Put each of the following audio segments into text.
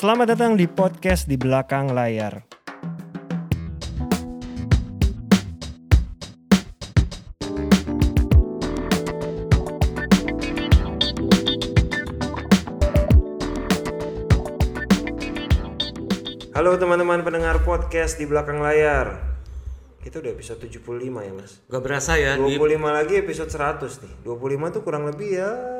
Selamat datang di podcast di belakang layar. Halo teman-teman pendengar podcast di belakang layar. Kita udah episode 75 ya, Mas. Gak berasa ya, di 25 lagi episode 100 nih. 25 tuh kurang lebih ya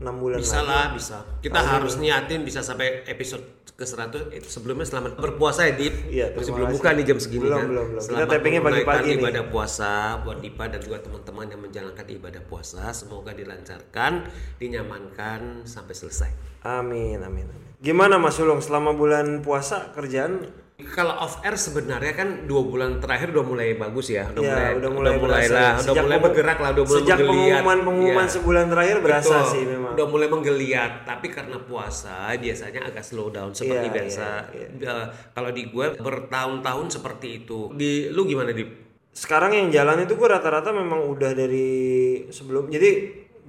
6 bulan bisa lagi. lah bisa. Kita harus niatin bisa sampai episode ke 100 itu sebelumnya selamat berpuasa ya Dip. Iya, terima Masih belum buka nih jam segini Belum, kan. belum, belum. Kita Selamat tappingnya menunaikan pagi-pagi nih. ibadah puasa buat Dipa dan juga teman-teman yang menjalankan ibadah puasa. Semoga dilancarkan, dinyamankan sampai selesai. Amin, amin, amin. Gimana Mas Sulung selama bulan puasa kerjaan? Kalau off air sebenarnya kan dua bulan terakhir udah mulai bagus ya, udah Ya, mulai udah mulai mulai berasa lah, ya. udah mulai bergerak lah, udah mulai Sejak menggeliat. pengumuman-pengumuman Iya. sebulan terakhir berasa Betul. sih memang. Udah mulai menggeliat, tapi karena puasa biasanya agak slow down seperti Iya, biasa. iya, Eh, kalau di gue bertahun-tahun seperti itu. Di lu gimana di? Sekarang yang jalan itu gue rata-rata memang udah dari sebelum. Jadi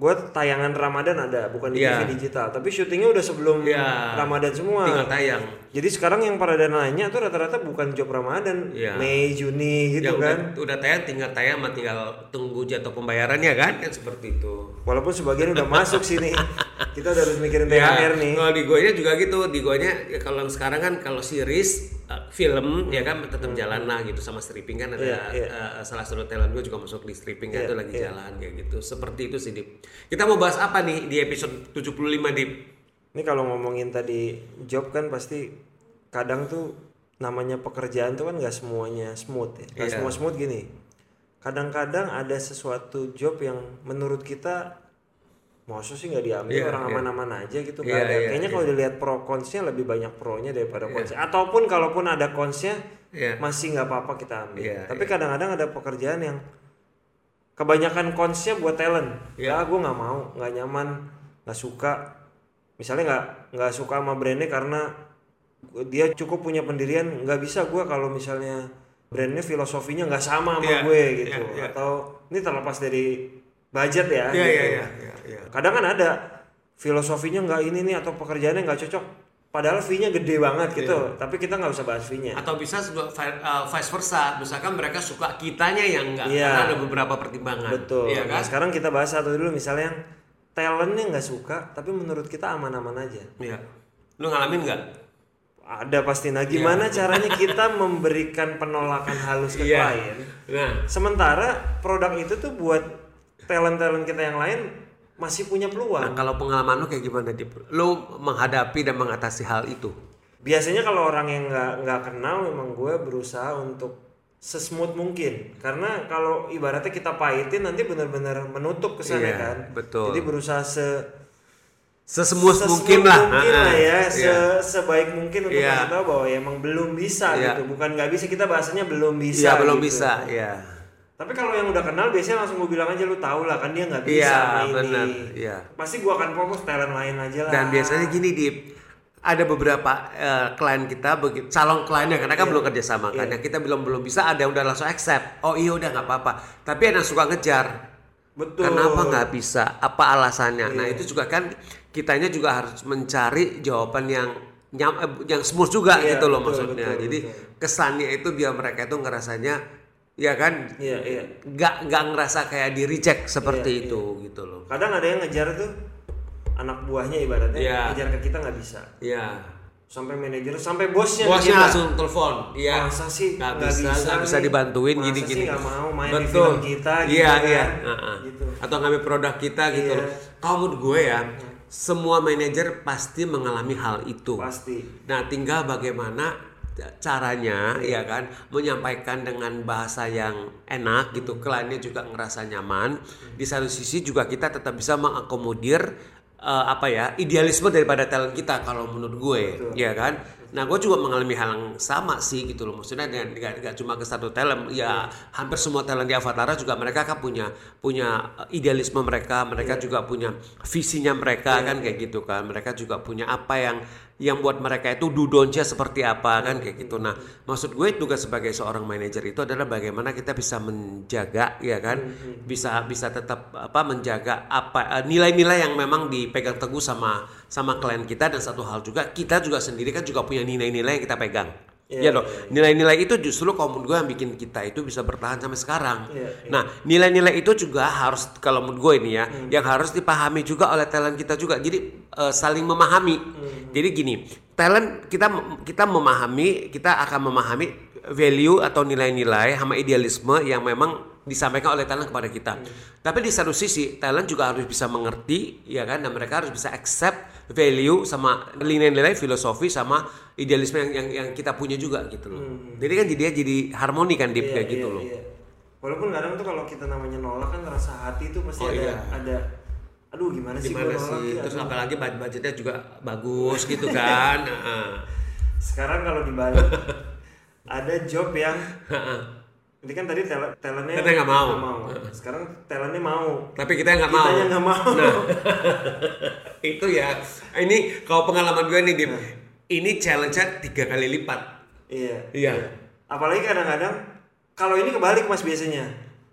gue tayangan Ramadan ada, bukan di Iya. TV digital, tapi syutingnya udah sebelum Iya. Ramadan semua. Tinggal tayang. Jadi sekarang yang pada nanya tuh rata-rata bukan job Ramadan, Iya. Mei, Juni gitu ya kan. udah, udah tayang, tinggal tayang, mah tinggal tunggu jatuh pembayarannya kan, kan seperti itu. Walaupun sebagian udah masuk sini, kita udah harus mikirin Ya, THR nih. kalau di gue juga gitu, di gue ya kalau sekarang kan kalau series uh, film ya kan tetap jalan lah gitu sama stripping kan ada Iya, iya. uh, salah satu talent gue juga masuk di stripping kan itu lagi jalan kayak gitu. Seperti itu sih Dip. Kita mau bahas apa nih di episode 75 Dip? Ini kalau ngomongin tadi job kan pasti kadang tuh namanya pekerjaan tuh kan nggak semuanya smooth ya. Nggak Iya. semua smooth gini. Kadang-kadang ada sesuatu job yang menurut kita maksud sih nggak diambil Iya, orang iya. aman-aman aja gitu Iya, ada. iya, Kayaknya kalau dilihat pro consnya lebih banyak pro-nya daripada consnya. Ataupun kalaupun ada consnya Iya. masih nggak apa-apa kita ambil. Iya, Tapi kadang-kadang ada pekerjaan yang kebanyakan consnya buat talent. Iya. Ya, gue nggak mau, nggak nyaman, nggak suka. Misalnya nggak nggak suka sama brandnya karena dia cukup punya pendirian. Nggak bisa gue kalau misalnya brandnya filosofinya nggak sama sama Iya, gue gitu. iya, iya. Atau ini terlepas dari budget ya. Iya gitu. iya iya iya. iya. Kadang kan ada filosofinya nggak ini nih atau pekerjaannya nggak cocok. Padahal fee-nya gede banget gitu, Iya. tapi kita nggak usah bahas fee-nya. Atau bisa uh, vice versa, misalkan mereka suka kitanya yang enggak Iya. karena ada beberapa pertimbangan. Betul. Iya Nah, kan? sekarang kita bahas satu dulu misalnya yang talentnya nggak suka, tapi menurut kita aman-aman aja. Iya. Lu ngalamin nggak? Ada pasti. Nah, gimana caranya kita memberikan penolakan halus ke Iya. klien? Nah, Sementara produk itu tuh buat talent-talent kita yang lain masih punya Nah, peluang. kalau pengalaman lu kayak gimana, Dip? Lu menghadapi dan mengatasi hal itu? Biasanya kalau orang yang nggak nggak kenal, memang gue berusaha untuk sesmooth mungkin. Karena kalau ibaratnya kita pahitin nanti benar-benar menutup kesannya Iya, kan. betul. Jadi berusaha se sesmooth mungkin lah. mungkin Ah, lah ya, ah. se Iya. sebaik mungkin untuk Iya. kasih tahu bahwa ya emang belum bisa Iya. gitu. Bukan nggak bisa kita bahasanya belum bisa. Iya, belum gitu. bisa, iya. Tapi kalau yang udah kenal biasanya langsung gue bilang aja lu tahu lah kan dia nggak bisa Iya, ini. benar, iya. Pasti gue akan fokus talent lain aja lah. Dan biasanya gini, Dip. Ada beberapa eh, klien kita, begitu calon kliennya karena kan belum kerja sama kan. Yang kita belum belum bisa, ada yang udah langsung accept. Oh iya udah nggak apa-apa. Tapi ada yang suka ngejar. Betul. Kenapa nggak bisa? Apa alasannya? Nah Iya. itu juga kan kitanya juga harus mencari jawaban yang nyam, eh, yang smooth juga Iya, gitu loh betul, maksudnya. betul, Jadi betul. kesannya itu biar mereka itu ngerasanya ya kan Iya iya. nggak nggak ngerasa kayak di reject seperti Iya, itu gitu loh. Kadang ada yang ngejar tuh anak buahnya ibaratnya Iya. ngejar ke kita nggak bisa. Iya. Sampai manajer, sampai bosnya. Bosnya kita. langsung telepon. Iya. Masa sih nggak bisa, bisa nggak bisa dibantuin Masa gini-gini. sih nggak mau main di Betul. film kita gitu Iya kan? iya. Heeh. Gitu. Atau ngambil produk kita gitu Iya. loh. Kalau menurut gue ya, semua manajer pasti mengalami hal itu. Pasti. Nah, tinggal bagaimana caranya ya kan? Menyampaikan dengan bahasa yang enak gitu kliennya juga ngerasa nyaman. Di satu sisi juga kita tetap bisa mengakomodir eh, apa ya idealisme daripada talent kita kalau menurut gue ya kan? Nah gue juga mengalami hal yang sama sih gitu loh. Maksudnya dan gak, gak cuma ke satu talent ya hampir semua talent di Avatara juga mereka kan punya punya eh, idealisme mereka mereka juga punya visinya mereka kan kayak gitu kan? Mereka juga punya apa yang yang buat mereka itu dudonnya seperti apa kan kayak gitu. Nah, maksud gue tugas sebagai seorang manajer itu adalah bagaimana kita bisa menjaga ya kan, bisa bisa tetap apa menjaga apa eh, nilai-nilai yang memang dipegang teguh sama sama klien kita dan satu hal juga kita juga sendiri kan juga punya nilai-nilai yang kita pegang. Iya, ya dong. Nilai-nilai itu justru kalau menurut gue yang bikin kita itu bisa bertahan sampai sekarang. Iya, iya. Nah, nilai-nilai itu juga harus kalau menurut gue ini ya, Hmm. yang harus dipahami juga oleh talent kita juga. Jadi eh, saling memahami. Hmm. Jadi gini, talent kita kita memahami, kita akan memahami value atau nilai-nilai sama idealisme yang memang disampaikan oleh talent kepada kita. Hmm. Tapi di satu sisi, talent juga harus bisa mengerti, ya kan, dan mereka harus bisa accept value sama nilai-nilai filosofi sama idealisme yang yang, yang kita punya juga gitu loh. Jadi kan jadi jadi harmoni kan di Hmm. Iya, kayak gitu iya, loh. iya. Walaupun kadang tuh kalau kita namanya nolak kan rasa hati itu pasti Oh, ada iya. ada aduh gimana sih Gimana sih? ya, Terus aduh. apalagi bud- budgetnya juga bagus gitu kan. Heeh. Sekarang kalau dibalik ada job yang ini kan tadi talent talentnya Katanya nggak mau. Sekarang talentnya mau. Tapi kita nggak mau. Kitanya nggak mau. Nah, itu ya. Ini kalau pengalaman gue nih, Dim. Ini challenge-nya tiga kali lipat. Iya. Iya. Apalagi kadang-kadang kalau ini kebalik mas biasanya.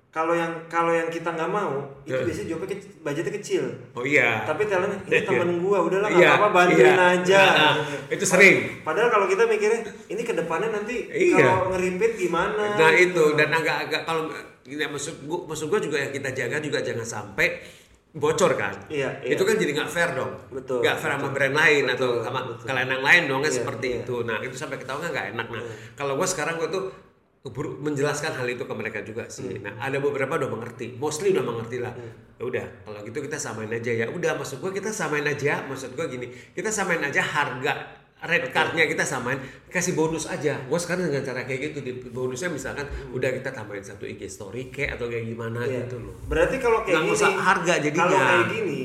Kalau yang kalau yang kita nggak mau itu Iya. biasanya jobnya kecil, budgetnya kecil. Oh iya. Tapi talentnya ini temen gua udahlah nggak Iya, apa-apa bantuin iya. aja. Nah, itu sering. Padahal kalau kita mikirnya ini ke depannya nanti Iya. kalau ngeripit gimana? Nah itu dan agak-agak kalau ya, maksud gua, maksud gua juga yang kita jaga juga jangan sampai bocor kan. Iya, iya. Itu kan jadi nggak fair dong. Betul, Nggak fair sama brand lain atau betul, sama betul. kalian yang lain dong kan Iya, seperti iya. itu. Nah itu sampai ketahuan nggak enak. Nah kalau gua sekarang gua tuh keburu menjelaskan hal itu ke mereka juga sih. Hmm. Nah ada beberapa udah mengerti, mostly udah mengerti lah. Ya udah kalau gitu kita samain aja ya. Udah maksud gua kita samain aja. Maksud gua gini, kita samain aja harga red cardnya kita samain kasih bonus aja gue sekarang dengan cara kayak gitu di bonusnya misalkan udah kita tambahin satu IG story kayak atau kayak gimana Iya. gitu loh Berarti kalau kayak Nggak gini usah harga jadinya. Kalau kayak gini,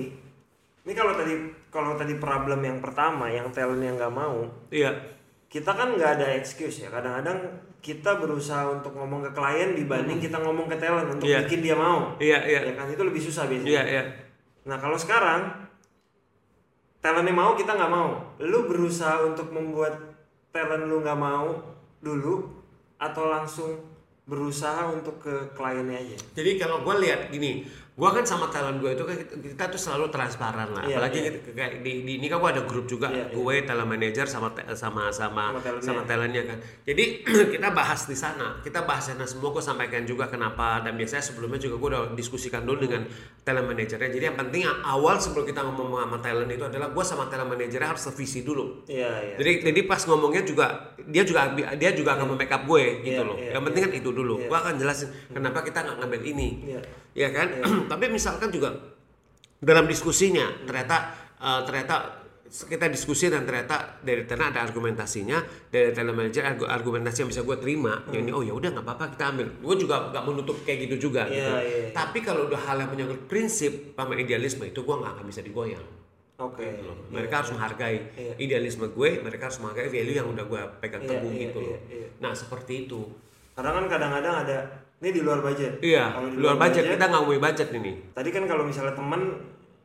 ini kalau tadi kalau tadi problem yang pertama yang talent yang nggak mau, iya kita kan nggak ada excuse ya. Kadang-kadang kita berusaha untuk ngomong ke klien dibanding kita ngomong ke talent untuk Iya. bikin dia mau. iya iya Ya kan itu lebih susah biasanya. iya iya Nah kalau sekarang talentnya mau kita nggak mau, lu berusaha untuk membuat talent lu nggak mau dulu atau langsung berusaha untuk ke kliennya aja. Jadi kalau gue lihat gini, gue kan sama talent gue itu kan kita, kita tuh selalu transparan lah. Iya, Apalagi iya. kita- kayak di, di ini kan gue ada grup juga, Iya, iya. gue talent manager sama sama sama Sama talentnya. sama talentnya kan. Jadi kita bahas di sana, kita bahas sana semua gue sampaikan juga kenapa dan biasanya sebelumnya juga gue udah diskusikan dulu dengan talent manajernya. Jadi yang penting awal sebelum kita ngomong sama talent itu adalah gue sama talent manajernya harus sevisi dulu. Iya iya. Jadi jadi pas ngomongnya juga dia juga dia juga akan membackup gue gitu Iya, loh. iya, yang penting kan itu dulu. Iya. Gue akan jelasin kenapa kita nggak ngambil ini. Iya. Ya kan? Tapi misalkan juga dalam diskusinya ternyata eh, ternyata kita diskusi dan ternyata dari sana ada argumentasinya dari talent manager argu- argumentasi yang bisa gue terima ya ini oh ya udah nggak apa-apa kita ambil gue juga nggak menutup kayak gitu juga Iya, gitu iya, iya. tapi kalau udah hal yang menyangkut prinsip sama idealisme itu gue nggak akan bisa digoyang Oke. gitu loh. Mereka harus menghargai Iya. idealisme gue, mereka harus menghargai value yang udah gue pegang Iya, teguh iya, gitu iya, loh. iya. Nah seperti itu. Karena kan kadang-kadang ada ini di luar budget. Iya, Kalau di luar budget kita nggak budget ini. Tadi kan kalau misalnya teman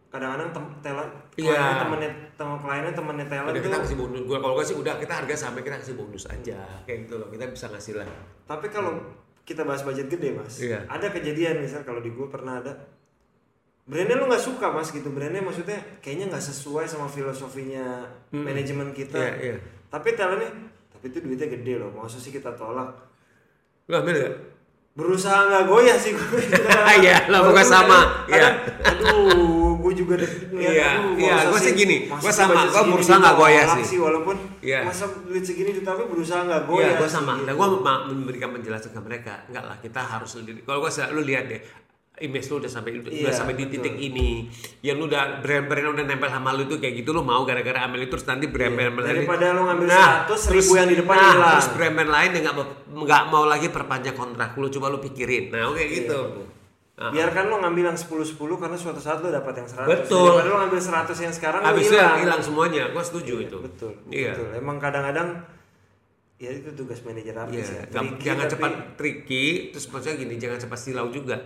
kadang-kadang tem talent Iya. temennya temen kliennya temennya talent Udah tuh kita kasih bonus. Gue kalau gue sih udah kita harga sampai kita kasih bonus aja, kayak gitu loh. Kita bisa ngasih lah. Tapi kalau kita bahas budget gede mas, Iya. ada kejadian misal kalau di gue pernah ada brandnya lu nggak suka mas gitu brandnya maksudnya kayaknya nggak sesuai sama filosofinya manajemen kita. Iya, iya. Tapi talentnya, tapi itu duitnya gede loh, masa sih kita tolak? Lu ambil gak? Berusaha nggak goyah sih gue. Iya, lah, pokoknya sama. Iya. Aduh, gue juga deh. Iya, iya, gua sih gini, sih sama, segini berusaha nggak goyah tolak sih. walaupun Iya. masa duit segini tapi berusaha nggak Iya, goyah. gue sih, sama. gitu. Dan gue memberikan penjelasan ke mereka. Enggak lah, kita harus lebih. Kalau gue lu lihat deh, image lu udah sampai udah Iya, sampai di betul. titik ini. Yang lu udah brand-brand udah nempel sama lu tuh kayak gitu lu mau gara-gara ambil itu terus nanti brand-brand lain- Iya, Daripada lu ngambil Nah, 100, terus- 1000 yang di depan nah, hilang. Terus brand-brand lain yang nggak mau lagi perpanjang kontrak lu coba lu pikirin. Nah, oke gitu. Nah, Biarkan lo ngambil yang 10-10 karena suatu saat lo dapat yang 100. Betul. Daripada lo ngambil 100 yang sekarang Habis itu hilang. hilang semuanya. Gue setuju itu. Betul. Iya. Betul. Emang kadang-kadang ya itu tugas manajer artis Iya, ya. Gak- Tricky, jangan tapi cepat tricky, terus maksudnya gini, jangan cepat silau juga.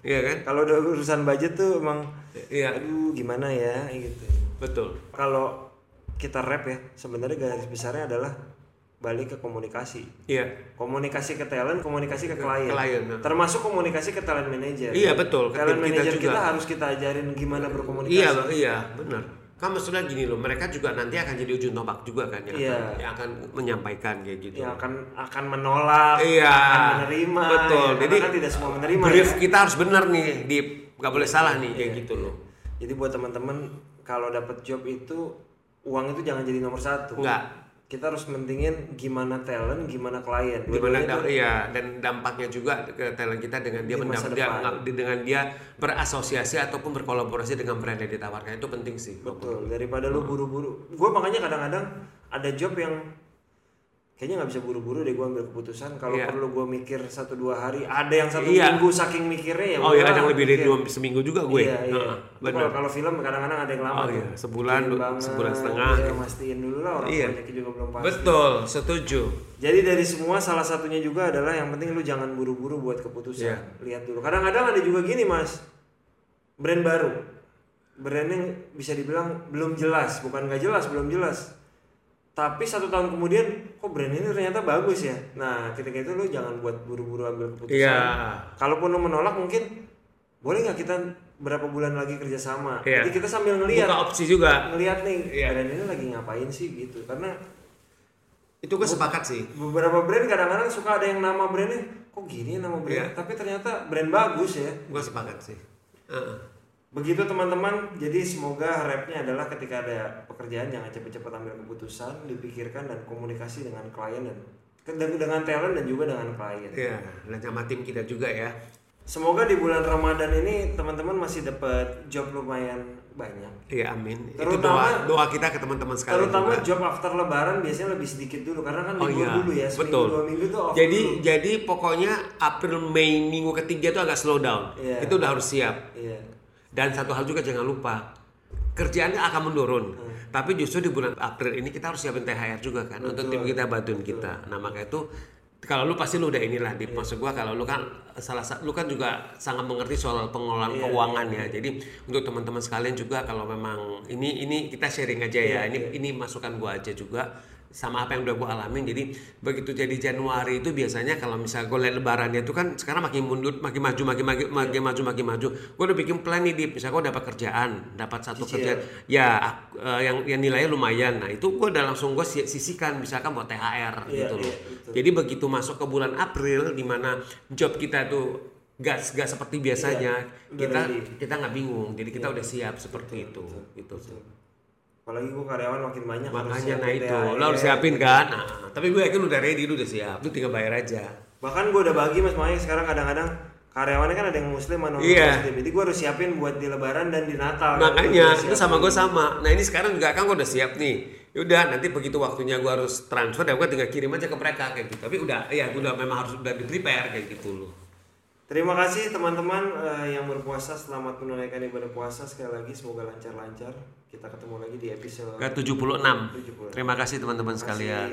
Iya kan? Kalau udah urusan budget tuh emang Iya, aduh gimana ya gitu. betul. Kalau kita rap ya sebenarnya garis besarnya adalah balik ke komunikasi Iya. komunikasi ke talent komunikasi ke klien klien, nah. termasuk komunikasi ke talent manager Iya, betul, ke talent kita manager juga. kita harus kita ajarin gimana berkomunikasi Iya, iya, benar. Kan maksudnya gini loh, mereka juga nanti akan jadi ujung tombak juga kan yang, Iya. akan, yang akan menyampaikan kayak gitu. yang akan akan menolak Iya. akan menerima Betul. ya, Jadi kan tidak semua menerima brief ya. kita harus benar nih, di nggak boleh salah nih kayak Iya, gitu loh. jadi buat teman-teman kalau dapat job itu uang itu jangan jadi nomor satu Enggak. Kita harus mentingin gimana talent gimana klien. Gimana tuh- iya dan dampaknya juga ke talent kita dengan dia mendam- dia, dengan dia berasosiasi ataupun berkolaborasi dengan brand yang ditawarkan. Itu penting sih. betul daripada lu buru-buru. Gue makanya kadang-kadang ada job yang kayaknya nggak bisa buru-buru deh gue ambil keputusan kalau Iya. perlu gue mikir satu dua hari ada yang satu Iya. minggu saking mikirnya ya Oh iya ada yang lebih dari dua seminggu juga gue. iya, iya. Benar. kalau kalau film kadang-kadang ada yang lama Oh tuh. iya, sebulan, banget, sebulan setengah. iya, mastiin dulu lah orang Iya. juga belum pasti Betul, setuju. Jadi dari semua salah satunya juga adalah yang penting lu jangan buru-buru buat keputusan. Iya. Lihat dulu. Kadang-kadang ada juga gini mas, brand baru, brandnya bisa dibilang belum jelas, bukan nggak jelas, belum jelas. Tapi satu tahun kemudian, kok brand ini ternyata bagus ya. Nah, ketika itu lu jangan buat buru-buru ambil keputusan. Iya. Kalaupun lu menolak mungkin boleh nggak kita berapa bulan lagi kerjasama. Iya. Jadi kita sambil ngelihat, Buka opsi juga. ngelihat nih Iya. brand ini lagi ngapain sih gitu. Karena Itu gue sepakat sih. beberapa brand kadang-kadang suka ada yang nama brandnya kok gini nama brand Iya. tapi ternyata brand bagus ya Gue sepakat sih. Heeh. Begitu teman-teman jadi semoga rapnya adalah ketika ada pekerjaan jangan cepet-cepet ambil keputusan dipikirkan dan komunikasi dengan klien dan dengan talent dan juga dengan klien Iya, dan sama tim kita juga ya. semoga di bulan Ramadan ini teman-teman masih dapat job lumayan banyak Iya, amin. Itu Terutama- doa doa kita ke teman-teman sekalian terutama juga. job after lebaran biasanya lebih sedikit dulu karena kan Oh libur iya, dulu ya seminggu betul. dua minggu tuh off Jadi dulu. jadi pokoknya April Mei minggu ketiga itu agak slow down. Iya. Itu udah harus siap. iya Dan satu hal juga jangan lupa kerjaannya akan menurun. Hmm. Tapi justru di bulan April ini kita harus siapin THR juga kan untuk tim kita bantuin kita. Nah maka itu kalau lu pasti lu udah inilah di Iya. maksud gua kalau lu kan salah sa- lu kan juga sangat mengerti soal pengelolaan Iya, keuangan ya. Jadi untuk teman-teman sekalian juga kalau memang ini ini kita sharing aja ya. Iya, ini ini masukan gua aja juga sama apa yang udah gue alamin. Jadi begitu jadi Januari itu biasanya kalau misalnya gue lihat lebarannya itu kan sekarang makin mundur makin maju makin makin makin maju makin maju. Gue udah bikin plan nih di misalnya gue dapat kerjaan dapat satu Cicil. kerjaan ya eh, yang yang nilainya lumayan. Nah itu gue udah langsung gue sisihkan misalkan buat THR Iya, gitu loh. iya, betul. jadi begitu masuk ke bulan April di mana job kita tuh gak, gak seperti biasanya Iya, udah kita ready. kita nggak bingung. Jadi kita udah siap seperti itu gitu apalagi gue karyawan makin banyak makanya nah itu. THR. lo harus siapin kan? Nah, tapi gue yakin udah ready lu udah siap. Lu tinggal bayar aja. Bahkan gue udah bagi mas makanya sekarang kadang-kadang karyawannya kan ada yang muslim ada yang Iya. muslim jadi gue harus siapin buat di lebaran dan di natal. Makanya itu sama gue sama. Nah ini sekarang juga kan gue udah siap nih. Udah nanti begitu waktunya gue harus transfer ya gue tinggal kirim aja ke mereka kayak gitu. Tapi udah ya gue udah memang harus udah di prepare kayak gitu loh terima kasih teman-teman eh, yang berpuasa. Selamat menunaikan ibadah puasa sekali lagi. Semoga lancar-lancar. Kita ketemu lagi di episode ke 76 terima kasih teman-teman sekalian.